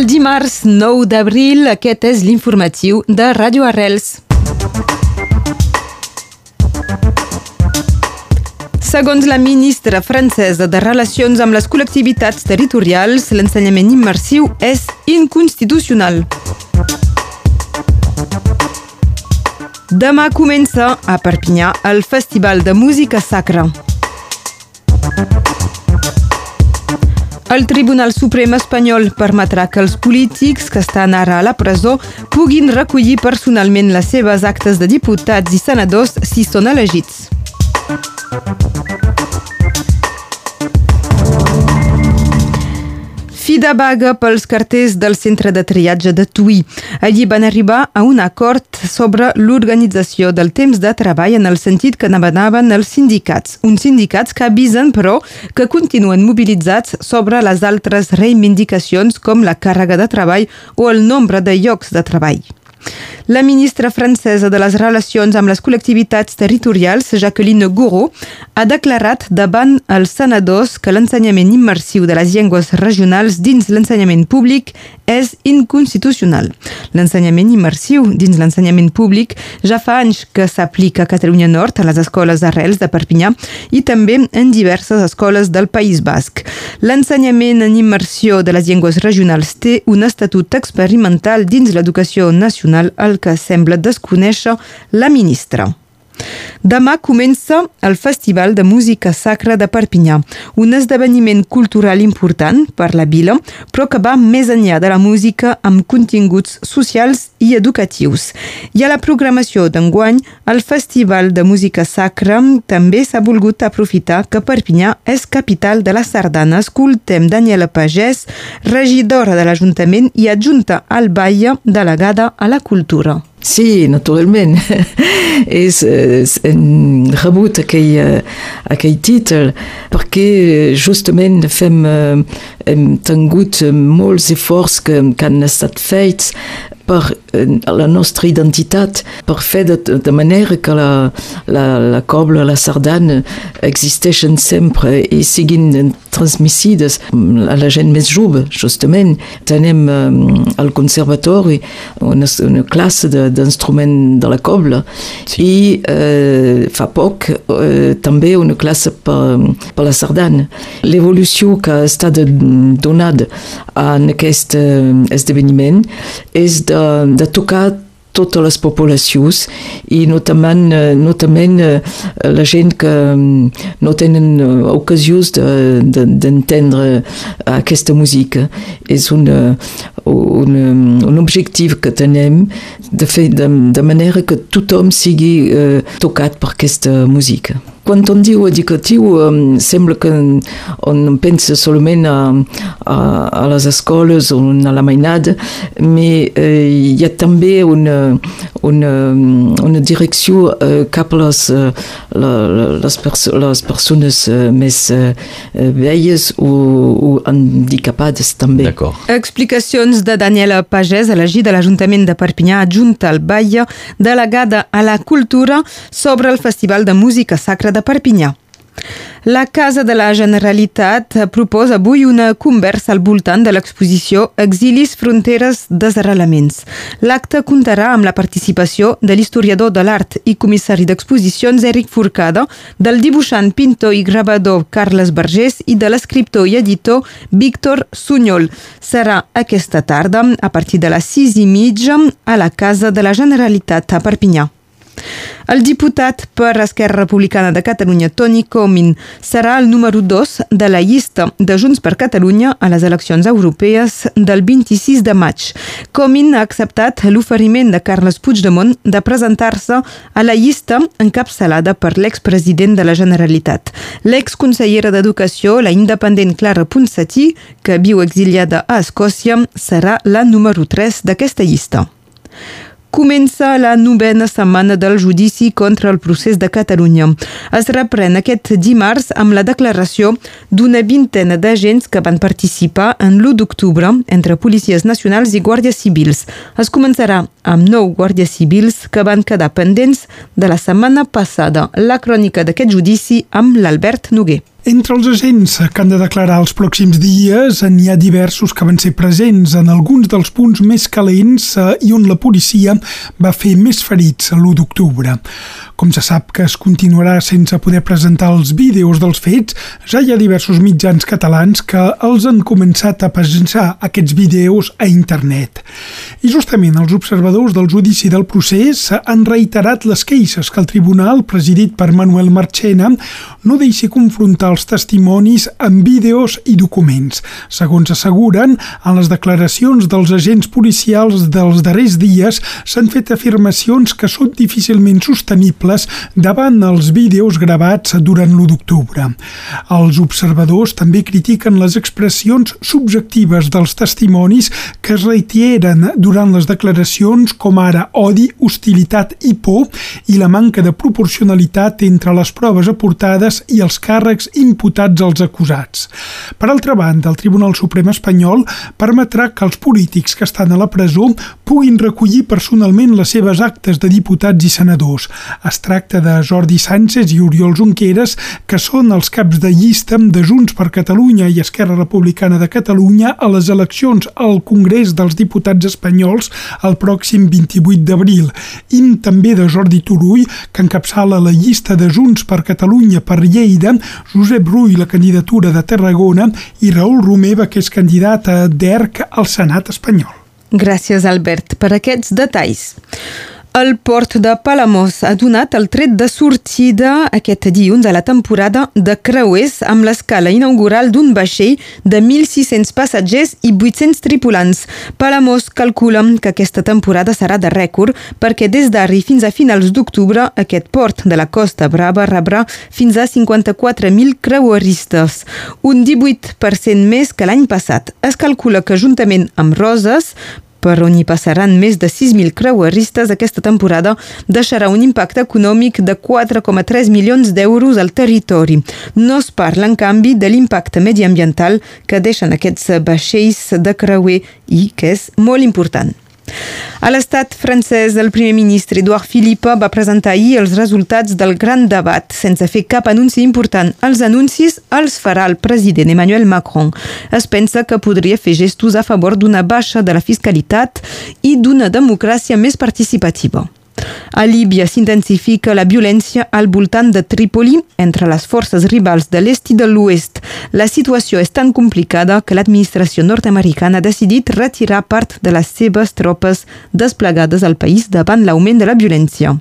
El dimarts 9 d'abril, aquest és l'informatiu de Ràdio Arrels. Segons la ministra francesa de Relacions amb les col·lectivitats territorials, l'ensenyament immersiu és inconstitucional. Demà comença a Perpinyà el Festival de Música Sacra. El Tribunal Suprem espanyol permetrà que els polítics que estan ara a la presó puguin recollir personalment les seves actes de diputats i senadors si són elegits. Fi de vaga pels carters del centre de triatge de Tui. Allí van arribar a un acord sobre l'organització del temps de treball en el sentit que demanaven els sindicats. Uns sindicats que avisen, però, que continuen mobilitzats sobre les altres reivindicacions com la càrrega de treball o el nombre de llocs de treball. La ministra francesa de les Relacions amb les col·lectivitats territorials, Jacqueline Gouraud, ha declarat davant els senadors que l'ensenyament immersiu de les llengües regionals dins l'ensenyament públic és inconstitucional. L'ensenyament immersiu dins l'ensenyament públic ja fa anys que s'aplica a Catalunya Nord, a les escoles d'Arrels de Perpinyà i també en diverses escoles del País Basc. L'ensenyament en immersió de les llengües regionals té un estatut experimental dins l'educació nacional al que sembla desconèixer la ministra. Demà comença el Festival de Música Sacra de Perpinyà, un esdeveniment cultural important per la vila, però que va més enllà de la música amb continguts socials i educatius. I a la programació d'enguany, el Festival de Música Sacra també s'ha volgut aprofitar que Perpinyà és capital de la sardana. Escoltem Daniela Pagès, regidora de l'Ajuntament i adjunta al Baia, delegada a la cultura. Sí, naturalment. és, és hem rebut aquell, aquell títol perquè justament fem, hem tingut molts esforços que, que han estat fets per la nostra identitat, per fer de, de manera que la, la, la cobla, la sardana existeixen sempre i siguin transmissides a la gent més jove, justament. Tenem um, al conservatori una, una classe d'instrument de, de la cobla sí. i uh, fa poc uh, també una classe per, per la sardana. L'evolució que ha estat donada en aquest uh, esdeveniment és de de tocar totes les poblacions i notament, notament la gent que no tenen ocasions d'entendre de, de, aquesta música. És un, un objectiu que tenem de fer de, de manera que tothom sigui uh, tocat per aquesta música. Quan on diu educatiu, sembla que on pensa solament a, a, a les escoles o a la mainada, però eh, hi ha també una, una, una direcció eh, cap a les, eh, les, perso les persones eh, més eh, velles o, o handicapades també. Explicacions de Daniela Pagès, elegida a l'Ajuntament de Perpinyà, adjunta al Baia, delegada a la cultura sobre el Festival de Música Sacra de Perpinyà. La Casa de la Generalitat proposa avui una conversa al voltant de l'exposició Exilis, fronteres, desarrelaments. L'acte comptarà amb la participació de l'historiador de l'art i comissari d'exposicions Eric Forcada, del dibuixant, pintor i gravador Carles Vergés i de l'escriptor i editor Víctor Sunyol. Serà aquesta tarda, a partir de les sis i mitja, a la Casa de la Generalitat a Perpinyà. El diputat per Esquerra Republicana de Catalunya, Toni Comín, serà el número 2 de la llista de Junts per Catalunya a les eleccions europees del 26 de maig. Comín ha acceptat l'oferiment de Carles Puigdemont de presentar-se a la llista encapçalada per l'expresident de la Generalitat. L'exconsellera d'Educació, la independent Clara Ponsatí, que viu exiliada a Escòcia, serà la número 3 d'aquesta llista. Comença la novena setmana del judici contra el procés de Catalunya. Es reprèn aquest dimarts amb la declaració d'una vintena d'agents que van participar en l'1 d'octubre entre policies nacionals i guàrdies civils. Es començarà amb nou guàrdies civils que van quedar pendents de la setmana passada. La crònica d'aquest judici amb l'Albert Noguer. Entre els agents que han de declarar els pròxims dies n'hi ha diversos que van ser presents en alguns dels punts més calents eh, i on la policia va fer més ferits l'1 d'octubre. Com se sap que es continuarà sense poder presentar els vídeos dels fets, ja hi ha diversos mitjans catalans que els han començat a presentar aquests vídeos a internet. I justament els observadors del judici del procés han reiterat les queixes que el tribunal, presidit per Manuel Marchena, no deixi confrontar els testimonis amb vídeos i documents. Segons asseguren, en les declaracions dels agents policials dels darrers dies s'han fet afirmacions que són difícilment sostenibles davant els vídeos gravats durant l'1 d'octubre. Els observadors també critiquen les expressions subjectives dels testimonis que es reiteren durant les declaracions com ara odi, hostilitat i por i la manca de proporcionalitat entre les proves aportades i els càrrecs imputats als acusats. Per altra banda, el Tribunal Suprem espanyol permetrà que els polítics que estan a la presó puguin recollir personalment les seves actes de diputats i senadors. Es tracta de Jordi Sánchez i Oriol Junqueras, que són els caps de llista de Junts per Catalunya i Esquerra Republicana de Catalunya a les eleccions al Congrés dels Diputats Espanyols el pròxim 28 d'abril, i també de Jordi Turull, que encapçala la llista de Junts per Catalunya per Lleida, Josep Rull, la candidatura de Tarragona, i Raül Romeva, que és candidat a DERC al Senat espanyol. Gràcies, Albert, per aquests detalls. El port de Palamós ha donat el tret de sortida aquest dilluns a la temporada de creuers amb l'escala inaugural d'un vaixell de 1.600 passatgers i 800 tripulants. Palamós calcula que aquesta temporada serà de rècord perquè des d'arri fins a finals d'octubre aquest port de la Costa Brava rebrà fins a 54.000 creueristes, un 18% més que l'any passat. Es calcula que juntament amb Roses, per on hi passaran més de 6.000 creueristes aquesta temporada, deixarà un impacte econòmic de 4,3 milions d'euros al territori. No es parla, en canvi, de l'impacte mediambiental que deixen aquests vaixells de creuer i que és molt important. A l'estat francès, el primer ministre Edouard Philippe va presentar ahir els resultats del gran debat sense fer cap anunci important. Els anuncis els farà el president Emmanuel Macron. Es pensa que podria fer gestos a favor d'una baixa de la fiscalitat i d'una democràcia més participativa. A Líbia s'intensifica la violència al voltant de Trípoli entre les forces rivals de l'est i de l'oest. La situació és tan complicada que l'administració nord-americana ha decidit retirar part de les seves tropes desplegades al país davant l'augment de la violència.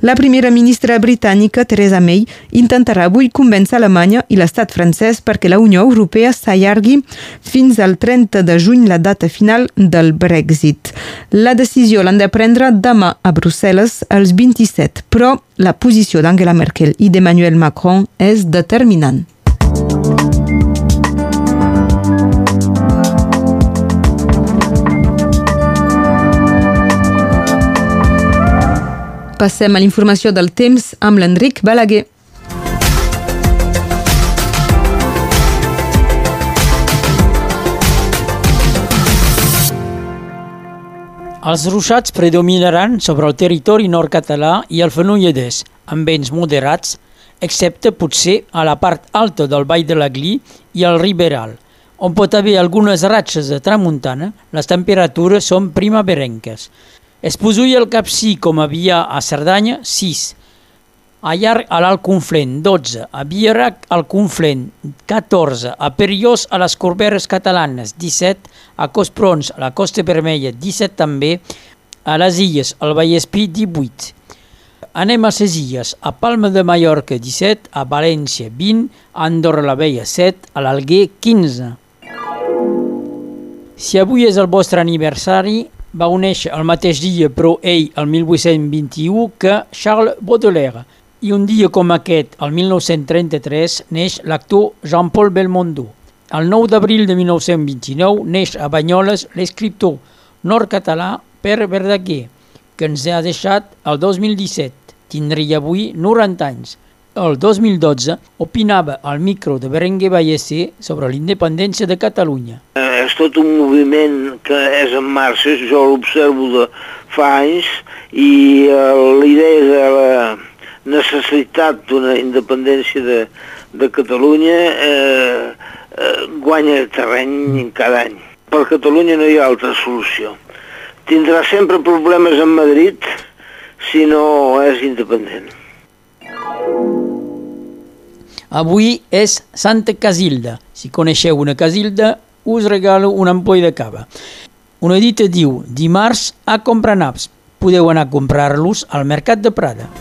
La primera ministra britànica, Theresa May, intentarà avui convèncer Alemanya i l'estat francès perquè la Unió Europea s'allargui fins al 30 de juny la data final del Brexit. La decisió l'han de prendre demà a Brussel·les els 27, però la posició d'Angela Merkel i d'Emmanuel Macron és determinant. Passem a l'informació del temps amb l'Enric Balaguer. Els ruixats predominaran sobre el territori nord-català i el Fenolledès, amb vents moderats, excepte potser a la part alta del Vall de l'Aglí i al Riberal, on pot haver algunes ratxes de tramuntana, les temperatures són primaverenques. Es posuia el Capcí com havia a Cerdanya, 6. A Llarg a l'Alt Conflent, 12. A Bierac al Conflent, 14. A Periós a les Corberes Catalanes, 17. A Cosprons a la Costa Vermella, 17 també. A les Illes, al Vallespí, 18. Anem a les Illes. A Palma de Mallorca, 17. A València, 20. A Andorra la Vella, 7. A l'Alguer, 15. Si avui és el vostre aniversari, va néixer el mateix dia, però ell, el 1821, que Charles Baudelaire. I un dia com aquest, el 1933, neix l'actor Jean-Paul Belmondo. El 9 d'abril de 1929 neix a Banyoles l'escriptor nord-català Pere Verdaguer, que ens ha deixat el 2017. Tindria avui 90 anys. El 2012 opinava al micro de Berenguer Vallesser sobre l'independència de Catalunya. És tot un moviment que és en marxa, jo l'observo de fa anys, i eh, la idea de la necessitat d'una independència de, de Catalunya eh, eh, guanya terreny cada any. Per Catalunya no hi ha altra solució. Tindrà sempre problemes amb Madrid si no és independent. Avui és Santa Casilda. Si coneixeu una Casilda, us regalo una ampoll de cava. Una dita diu, dimarts a comprar naps. Podeu anar a comprar-los al Mercat de Prada.